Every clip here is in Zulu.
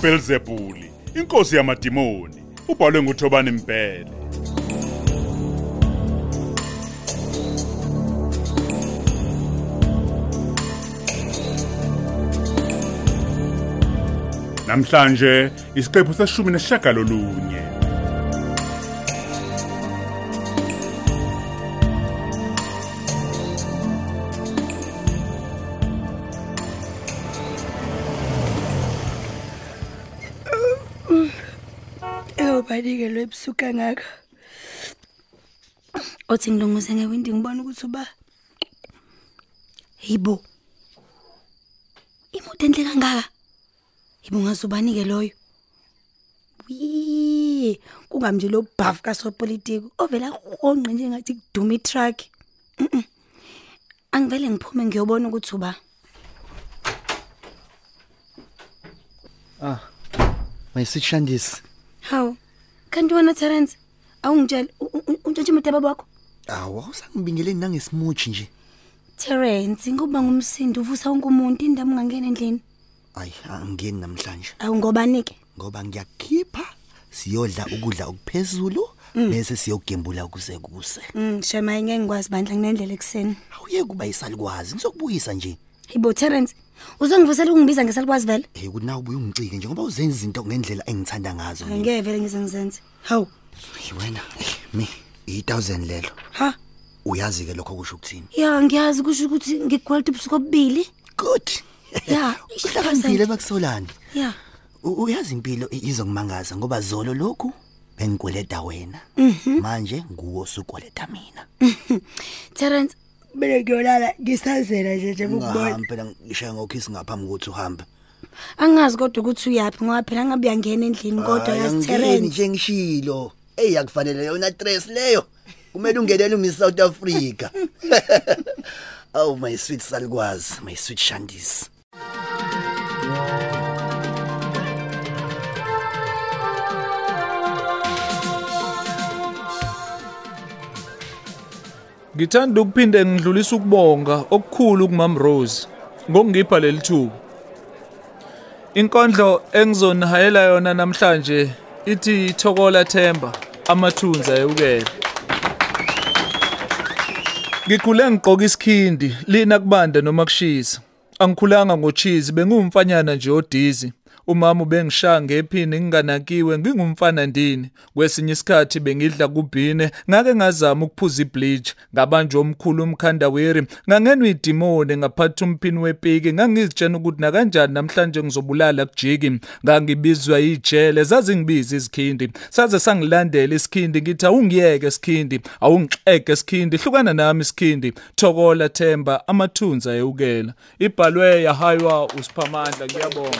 uBelzebuli inkosi yamadimoni ubhalwe nguThobani Mpele. Namhlanje isiqephu seshumi neshagalolunye Eyobanikelwe ebusuku kangaka. Othi ngilunguze ngewindi ngibona ukuthi uba Yibo. Imoto enhle kangaka. Yibo ngazobanike loyo. Wi, kungamnje lo buff kasopolitiki ovela konqe nje ngathi kuduma itruck. Angivele ngiphume ngiyobona ukuthi uba Ah. Mayisitshandisi. Hawu. Kanti wena Terence awungitshela untshontshe imoto yababa wakho? Awu awusangibingeleni nangesimutshi nje. Terence ngoba ngumsindo uvusa wonke umuntu indaba ungangena endlini. Ayi angingeni namhlanje Awu ngobani ke? ngoba ngiyakhipha siyodla ukudla okuphezulu bese siyogembula kuse kuse. Mm, shema ngeke ngikwazi bandla nginendlela ekseni. Awuye kuba isalikwazi ngizokubuyisa nje. Hibo Terence, uzongivusela ukungibiza ngesalikwazi vele? Eh ukuthi nawe ubuye ungicike nje ngoba uzenza izinto ngendlela engithanda ngazo. mina. Angeke vele ngize ngizenze. Hawu. Hey, Wena eh, mi 1000 lelo. Ha? Uyazi ke lokho kusho ukuthini? Ya ngiyazi kusho ukuthi ngigwalta ubusuku obubili. Good. Ya, Uhlakaniphile bakusolani. Ya. U- Uyazi impilo i- izokumangaza ngoba zolo lokhu bengikweleta wena. Manje nguwo osukweleta mina. Terence, bele ngiyolala ngisazela nje nje ukubona. Ungahamba phela ngishaya ngokhisi ngaphambi kokuthi uhambe. Angazi kodwa ukuthi uyapi ngoba phela ngabe uyangena endlini kodwa Hayi, yazi angingeni Terence. nje ngishilo. Ey yakufanele yona dress leyo. Kumele ungenele uMiss South Africa. Oh my sweet salikwazi, my sweet Shandisi. Ngithanda ukuphinde ngidlulisa ukubonga okukhulu kumam Rose ngokungipha leli thuba. Inkondlo engizonihayela yona namhlanje ithi Thokola Themba amathunza ayukele. Ngikhule ngigqoka isikhindi lina kubanda noma kushisa. Angikhulanga ngocheese bengumfanyana nje odizi. Umama ubengishaya ngephini nginganakiwe ngingumfana ndini. Kwesinye isikhathi bengidla kubhine ngake ngazama ukuphuza ibleach. Ngabanjwa omkhulu umkhandaweri ngangenwe idimone ngaphatha umphini wepiki ngangizitshena ukuthi na kanjani namhlanje ngizobulala kujiki. Ngangibizwa ijele zazingibiza izikhindi. Saze sangilandela isikhindi ngithi awungiyeke isikhindi awungixeke isikhindi hlukana nami isikhindi thokola themba amathunza ayewukela. Ibhalwe yahaywa usiphamandla ngiyabonga.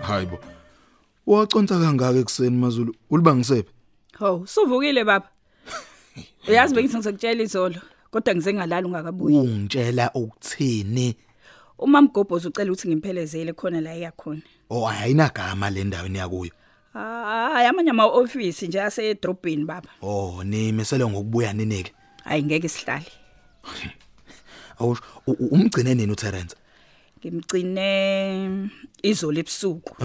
Hayibo. Waconsa kangaka ekseni Mazulu. Ulibangisephi? Hawu, suvukile baba. Uyazi bengithi ngizokutshela izolo, kodwa ngize ngalala ungakabuyi. Ungitshela ukuthini? Uma mgobhoza ucela ukuthi ngimphelezele khona la iyakhona. Oh ayinagama le ndaweni yakuyo. Hayi amanye ama office nje ase edrobheni baba. Oh nimisele ngokubuya ninike. Hayi ngeke sihlale. Awusho umgcine nini uTerence? Ngimgcine izolo ebusuku.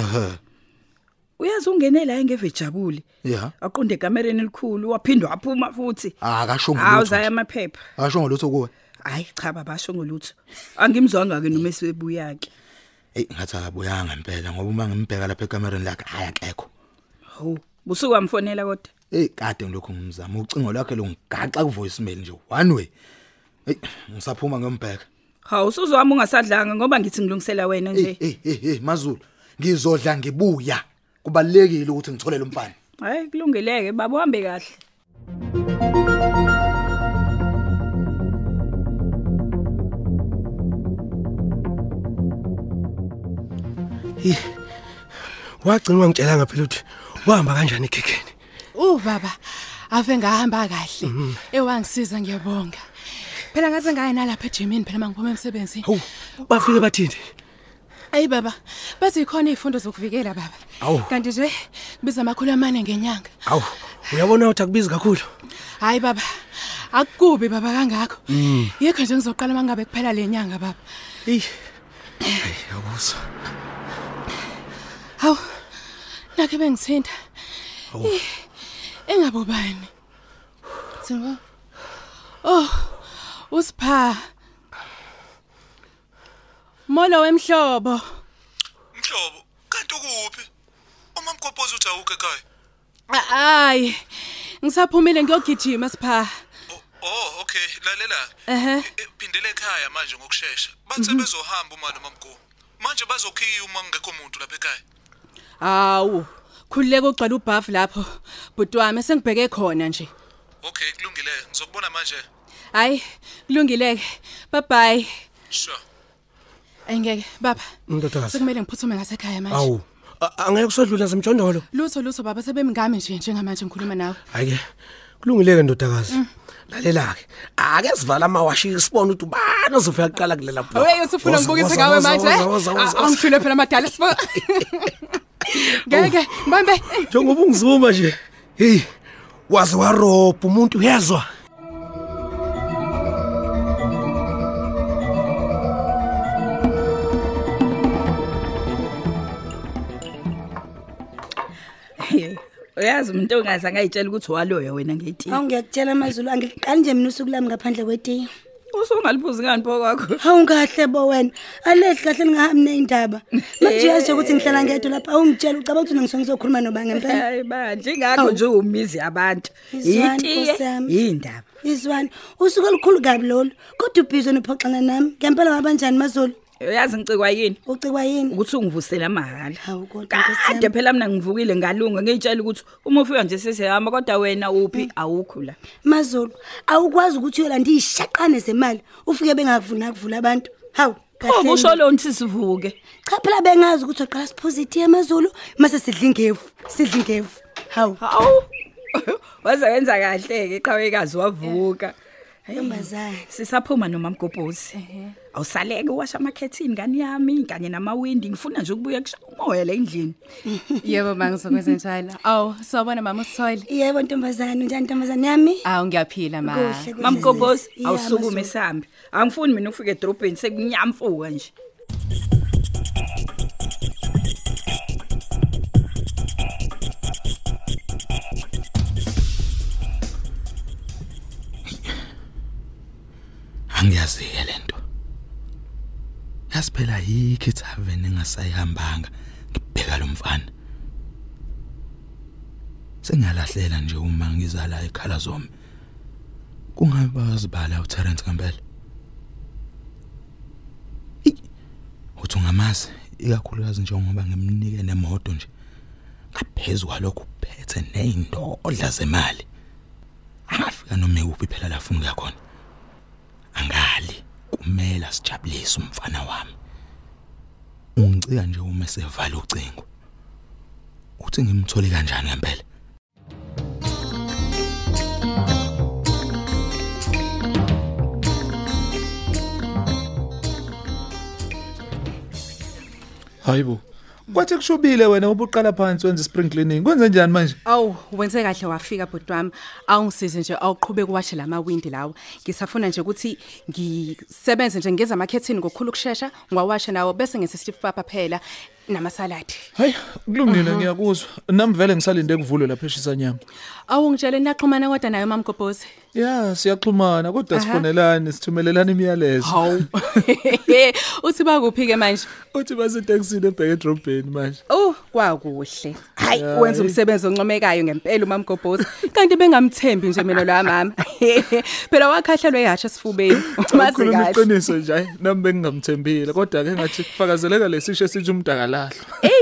Uyazi ungene la engevejabuli. Yeah. Aqonde ekamereni elikhulu waphindwa waphuma futhi. Akasho Hawu ngolutho. zaya amaphepha. Akasho ngolutho kuwe. Hayi cha baba basho ngolutho. Angimzwanga ke noma esebuya ke. Ey ngathi akabuyanga impela ngoba uma ngimbheka lapha ekamereni lakhe ayakekho. Hawu, busuku wamfonela kodwa. Ey kade ngilokhu ngimzama ucingo lwakhe longigaxa ku voicemail nje one way. Ey ngisaphuma ngombheka. Hawu usuzwami ungasadlanga ngoba ngithi ngilungisela wena Hey nje. hey hey hey Mazulu ngizodla ngibuya kubalekile ukuthi ngithole lo mfana Hayi kulungeleke baba uhambe kahle. Wagcina wangitshelanga phela ukuthi uhamba kanjani ekhekheni. Uh baba, ave ngahamba kahle. Ewangisiza ngiyabonga. Phela ngaze ngaye nalapha ejimini phela mangiphuma emsebenzini. Hawu, bafike bathini? Ayi baba, bathi khona izifundo zokuvikela baba. Awu. Kanti nje biza amakhulu amane ngenyanga. Awu, uyabona ukuthi akubizi kakhulu. Hayi baba. Akukubi baba kangakho. Yekho nje ngizoqala mangabe kuphela lenyanga baba. Ey. Hey, yakuzwa. Hawu. Nakhe bengithinta. Awu. Eh, Engabobani. Tsingo. Oh. Usipha. Molo wemhlobo. Mhlobo, kanti ukuphi? Uma mgobhoza uthi awukho ekhaya. Hayi. Ngisaphumile ngiyogijima sipha. Oh, okay, lalela. Ehhe. Phindele ekhaya manje ngokusheshsha. Bathe bezohamba uma noma mgo. Manje bazokhiya uma ngekho umuntu lapha ekhaya. Awu. Khulileke ugcwala ubuff lapho. Bhuti wami sengibheke khona nje. Okay, kulungile. Ngizokubona manje. Hayi, kulungileke. Bye bye. Sure. Ayingeke baba. Ndodakazi. Sekumele ngiphuthume ngasekhaya manje. Awu. a- Angeke kusodlula zemjondolo. Lutho lutho baba sebemngami nje njengamanje ngikhuluma nawe. Hayike. Kulungileke ndodakazi. Lalela ke. Ake sivala amawashi sibone ukuthi ubani ozofika kuqala kulela blo. Awey usufuna Woza, ngibukise woza, ngawe woza, manje. woza, woza, woza, woza. Angishilo phela amadala sibo. Ngeke, mbambe. Njengoba ungizuma nje. Hey. Wazi warobha umuntu uyezwa. Uyazi umuntu ongazange ayitshela ukuthi waloya wena ngetiye. Hawu ngiyakutshela amazulu angiqali nje mina usuku lami ngaphandle kwetiye. Usungaliphuzi ngani pho kwakho? Hawu kahle bo wena. Alehli kahle ningahambi neindaba. Manje uyazi nje ukuthi ngihlala ngedwa lapha awungitshela ucabanga ukuthi ngisonke sokhuluma noba ngempela. Hayi manje ingakho nje umizi yabantu. Izwani, Itiye Nkosi yami. indaba. Izwani, usuku olukhulu kabi lolu. Kodwa ubhizo nophoxana nami. Ngempela wabanjani mazulu? Uyazi ngicikwa yini? Ucikwa yini? ukuthi ungivusela mahhala. Hawu kodwa Nkosi Kade yami. phela mina ngivukile ngalunga ngiyitshela ukuthi uma ufika nje sesihamba kodwa wena uphi awukho la. Mazulu, awukwazi ukuthi uyolanda izishaqane zemali ufike bengakuvuna kuvula abantu. Hawu. Pho kahle kusho ni. lo nthi sivuke. Cha phela bengazi ukuthi uqala siphositi yamazulu mase sidla ingevu, sidla ingevu. Hawu. Hawu. Waze wenza kahle ke iqhawekazi wavuka. Ntombazane. Sisaphuma noma mgobhozi. Awusaleke washa amakhethini ngani yami kanye namawindi ngifuna nje ukubuya kushaya umoya la endlini. Yebo mangizokwenza njalo. Aw, sawubona mama usithole. Yebo ntombazane, unjani ntombazane yami? Aw ngiyaphila ma. Kuhle, kuhle. Mamgobhozi Ya, awusukume Mazulu. sambi. Angifuni mina ufike edrobheni sekunyamfuka nje. Angiyazi-ke lento. Yasiphela yikho ithaveni engasayihambanga ngibheka lo mfana. Sengiyalahlela nje uma ngizala ekhala zomi. Kungabe bazibala uTerence ngempela. Uthi ungamazi ikakhulukazi njengoba ngimnike nemoto nje. Ngaphezulu kwalokho uphethe nezindodla zemali. Angafika noma uphi phela la funa ukuya khona. Angali kumele sijabulise umfana wami. Ungicika nje uma sevala ucingo. Uthi ngimthole kanjani ngempela? Hayibo. Kwathi kushubile wena ubuqala phansi wenza spring cleaning. Kwenze njani manje? Aw, wenze kahle wafika bhuti wami. Awungisize nje awuqhubeke uwashe lamawindi lawo. Ngisafuna nje ukuthi ngisebenze nje ngeza amakhethini ngokukhulu ukusheshsha, ngiwawashe nawo bese ngese stiff papa phela namasaladi. Hayi, kulungile ngiyakuzwa. Nami vele ngisalinde kuvulwe lapha eshisa nyama. Awungitshele niyaxhumana kodwa nayo mama Gobhozi. Ya, siyaxhumana kodwa Aha. sifonelane sithumelelana imiyalezo. Hawu. Uthi bakuphi ke manje? Uthi base taxini ebheke edrobheni manje. Oh, kwakuhle. Hayi, Ya, wenza hey. umsebenzi oncomekayo ngempela umama Gobhozi. Kanti bengamthembi nje mina lo mama. Phela wakhahlelwe ihasha sifubeni. Mazi Ukhuluma kahle. iqiniso nje, hayi, nami bengingamthembile kodwa ke ngathi kufakazeleka lesisho esithi umdakalahlwa.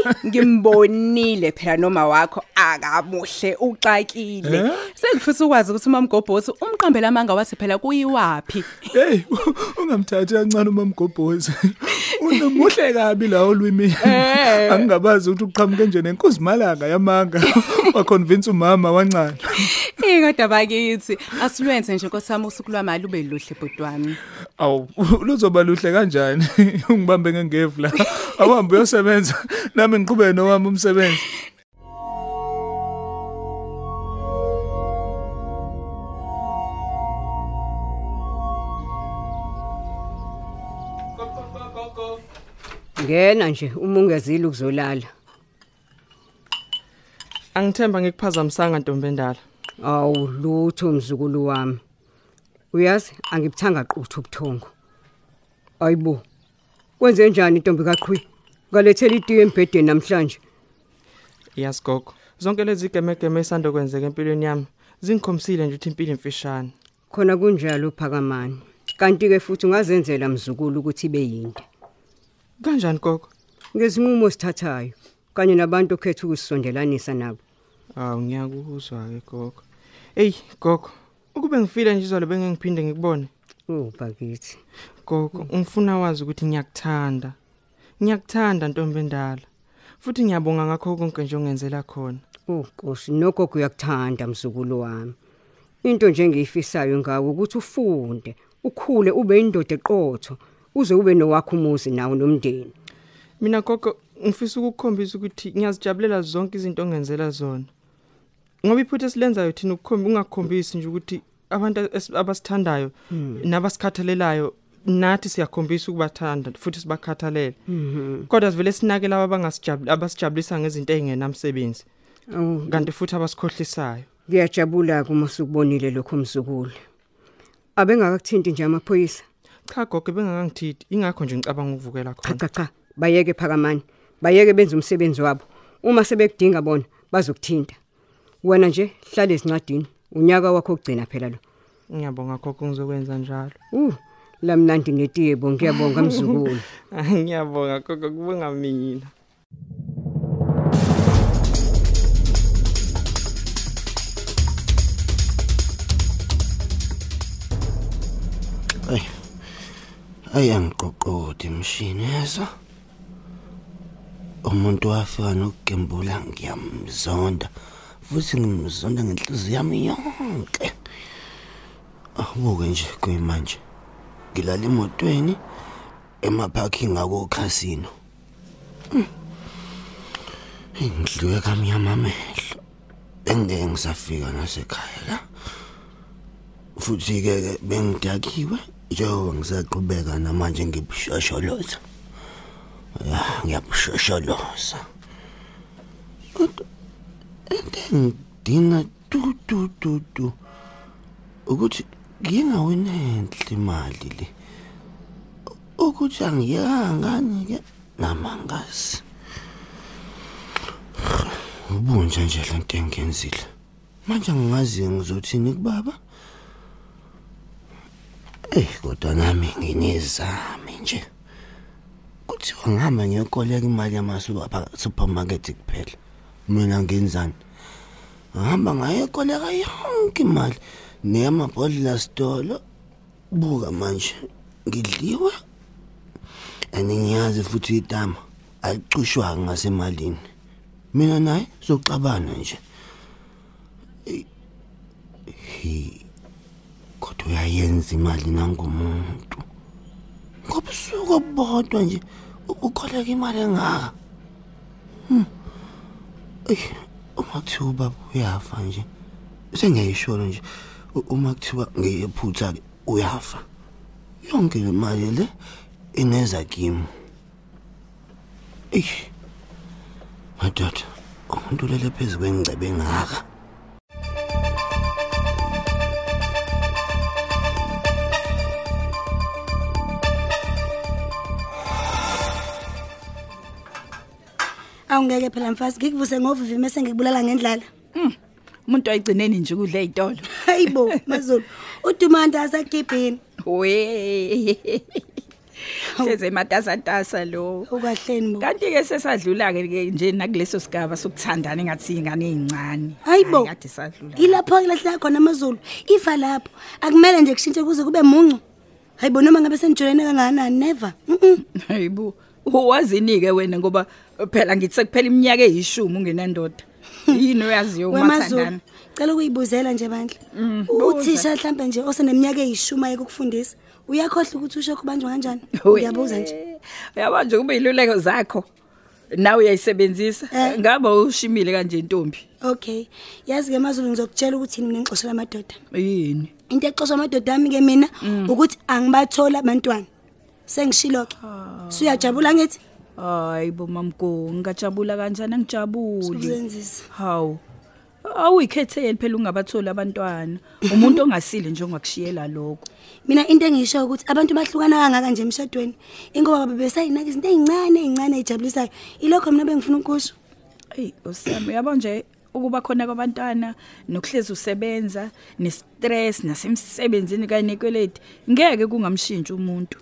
Ey, ngimbonile phela noma wakho akamuhle uxakile. Eh? Sengifisa ukwazi ukuthi umama Gobhozi umqambela amanga wathi phela kuyiwapi. Hey, ungamthathi kancane uma mgobhozi. Unomuhle kabi la olwimi. Eh. Angingabazi ukuthi uqhamuke nje nenkosi malanga yamanga. Wa convince umama wancane. Hayi kodwa bakithi asilwenze nje nkosami usuku lwamali ube luhle bhuti wami. Awu luzoba luhle kanjani? Ungibambe ngengevu la. Awuhambe uyosebenza nami ngiqhubeke nowami umsebenzi. Ngena nje uma ungezile ukuzolala. Angithemba ngikuphazamisanga ntombendala. Awu lutho mzukulu wami. Uyazi angibuthanga quthu ubuthongo. Ayibo. Kwenze njani intombi kaqhwi? Ngalethela itiye embhedeni namhlanje. Yes gogo. Zonke lezi gemegeme esando kwenzeka empilweni yami zingikhombisile nje ukuthi impilo imfishane. Khona kunjalo phakamani. Kanti ke futhi ungazenzela mzukulu ukuthi ibe yinde. Kanjani gogo? Ngezinqumo sithathayo kanye nabantu okhetha ukusondelanisa nabo. Awu ngiyakuzwa ke gogo. Ey gogo, ukube ngifile nje izolo bengiphinde ngikubone. Oh bakithi. Gogo, ngifuna wazi ukuthi ngiyakuthanda. Ngiyakuthanda ntombendala. Futhi ngiyabonga ngakho konke nje ongenzela khona. Oh Nkosi, nokho kuyakuthanda mzukulu wami. Into nje engiyifisayo ngawe ukuthi ufunde, ukhule ube indoda eqotho, uze ube nowakho umuzi nawo nomndeni. Mina gogo ngifisa ukukukhombisa ukuthi ngiyazijabulela zonke izinto ongenzela zona. Ngoba iphutha esilenzayo thina ukukhomba ungakhombisi nje ukuthi abantu es- abasithandayo nabasikhathalelayo nathi siyakhombisa ukubathanda futhi sibakhathalele. Kodwa sivele sinake laba abangasijabuli abasijabulisa ngezinto ezingenamsebenzi Awu kanti futhi abasikhohlisayo. ngiyajabula kuma usukubonile lokho mzukulu. Abengakakuthinti nje amaphoyisa. Cha gogo bengakangithithi ingakho nje ngicabanga ukuvukela Cha khona. cha cha, bayeke phakamani. Bayeke benze umsebenzi wabo. Uma sebekudinga bona bazokuthinta. Wena nje hlala ezincadini. Unyaka wakho ogcina phela lo. Ngiyabonga gogo ngizokwenza njalo. Uh, lamnandi netiye bo ngiyabonga mzukulu. Ngiyabonga gogo kubonga mina. Ay. Ayangiqoqodi imshini yezwa. Umuntu wafika nokugembula ngiyamzonda. Futhi ngimzonda ngenhliziyo yami yonke. Abuke nje kuyimanje. Ngilala emotweni emaparking ako casino. Ngidliwe kamnyama amehlo. Engeke ngisafika nasekhaya la. futhi ke bengidakiwe njengoba ngisaqhubeka namanje ngibushosholoza ya ngiyabushosholoza kodwa into engidinga tu tu tu tu ukuthi ngingawini enhle imali le. Ukuthi angiyangani ke? Namangazi ubunja nje lento engenzile manje angingazi ngizothini kubaba? Eh kodwa nami nginezami nje. Kuthiwa ngihamba ngiyokoleka imali yamasuka supermarket kuphela. Mina ngenzani? Ngihamba ngayokoleka yonke imali neyamabhodlela stolo. Buka manje ngidliwe. Aningiyazi futhi itama alicushwa ngasemalini. Mina naye soxabana nje. Hi kodwa uyayenza imali nangumuntu ngoba usuke obodwa nje ukholeka imali engaka Hmm. Ey, uma kuthiwa ubaba uyafa nje sengiyayisholo nje. U- uma kuthiwa ngiyephutha ke uyafa. Yonke le mali le ingeza kimi. Ey madoda umuntu lele phezu kwengcebe engaka. Awungeke phela mfazi ngikuvuse ngovivi mase ngikubulala ngendlala. Umuntu ayigcineni nje ukudla ezitolo. Hayibo Mazulu. Udumanda asagibhini. We. Seze matasatasa lo. Ukahleni bo. Kanti ke sesadlula ke nje nakuleso sigaba sokuthandana engathi ingane ezincane. Hayibo. Kade sadlula. Ilapho kulahla khona amazulu. Ifa lapho. Akumele nje kushintshe kuze kube muncu. Hayibo noma ngabe senijolene kangakanani never. Mhm. Hayibo. Uwazini ke wena ngoba phela ngithi sekuphela iminyaka eyishumi ungenandoda. Yini oyaziyo Wemazulu. umathandana? ngicela ukuyibuzela nje bandla. Uthisha mhlambe nje oseneminyaka eyishumi ayekufundisa uyakhohle ukuthi usho kubanjwa kanjani? Ngiyabuza nje. Uyabona nje kube iluleko zakho. Nawe uyayisebenzisa. Eh. ngabe ushimile kanje intombi okay. Yazi ke mazulu ngizokutshela ukuthi yini mina ngixoshela amadoda yini? Into exoshwa amadoda ami ke mina ukuthi angibathola abantwana. Sengishilo ke suyajabula ngithi hayi bo mamgo ngajabula kanjani? Angijabuli uzenzisa hawu. Awuyikhetheli phela ungabatholi abantwana. Umuntu ongasile nje ongakushiyela lokho. Mina into engisho ukuthi abantu bahlukana kangaka nje emshadweni ingoba bebesayinaka izinto ezincane ezincane ezijabulisayo ilokho mina bengifuna ukusho Ey osami uyabo nje ukuba khona kwabantwana nokuhlezi usebenza nestress nasemsebenzini kanye nekweleti ngeke kungamshintsha umuntu.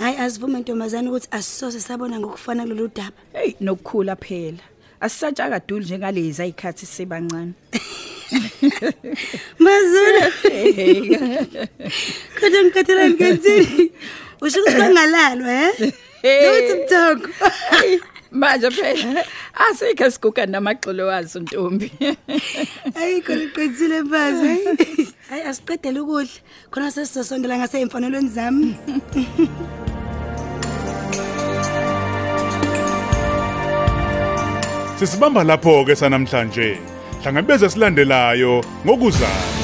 Hayi asivume ntombazane ukuthi asisose sabona ngokufana kulolu daba. Hey nokukhula phela. Asisatsha kaduli njengalezi ayikhathi sibancane mazulu. Kodwa ngikhathela ngenzini usho ukuthi bangalalwa he? Nokuthi mthoko manje phela. Asikho siguga namagxolo wazo ntombi. Ayikho liqinisile mfazi hayi. hayi asiqedele ukudla. Khona sesizosondela ngaseyimfanelweni zami. Sisibamba lapho ke sanamhlanje. Hlangabeze silandelayo ngokuzayo.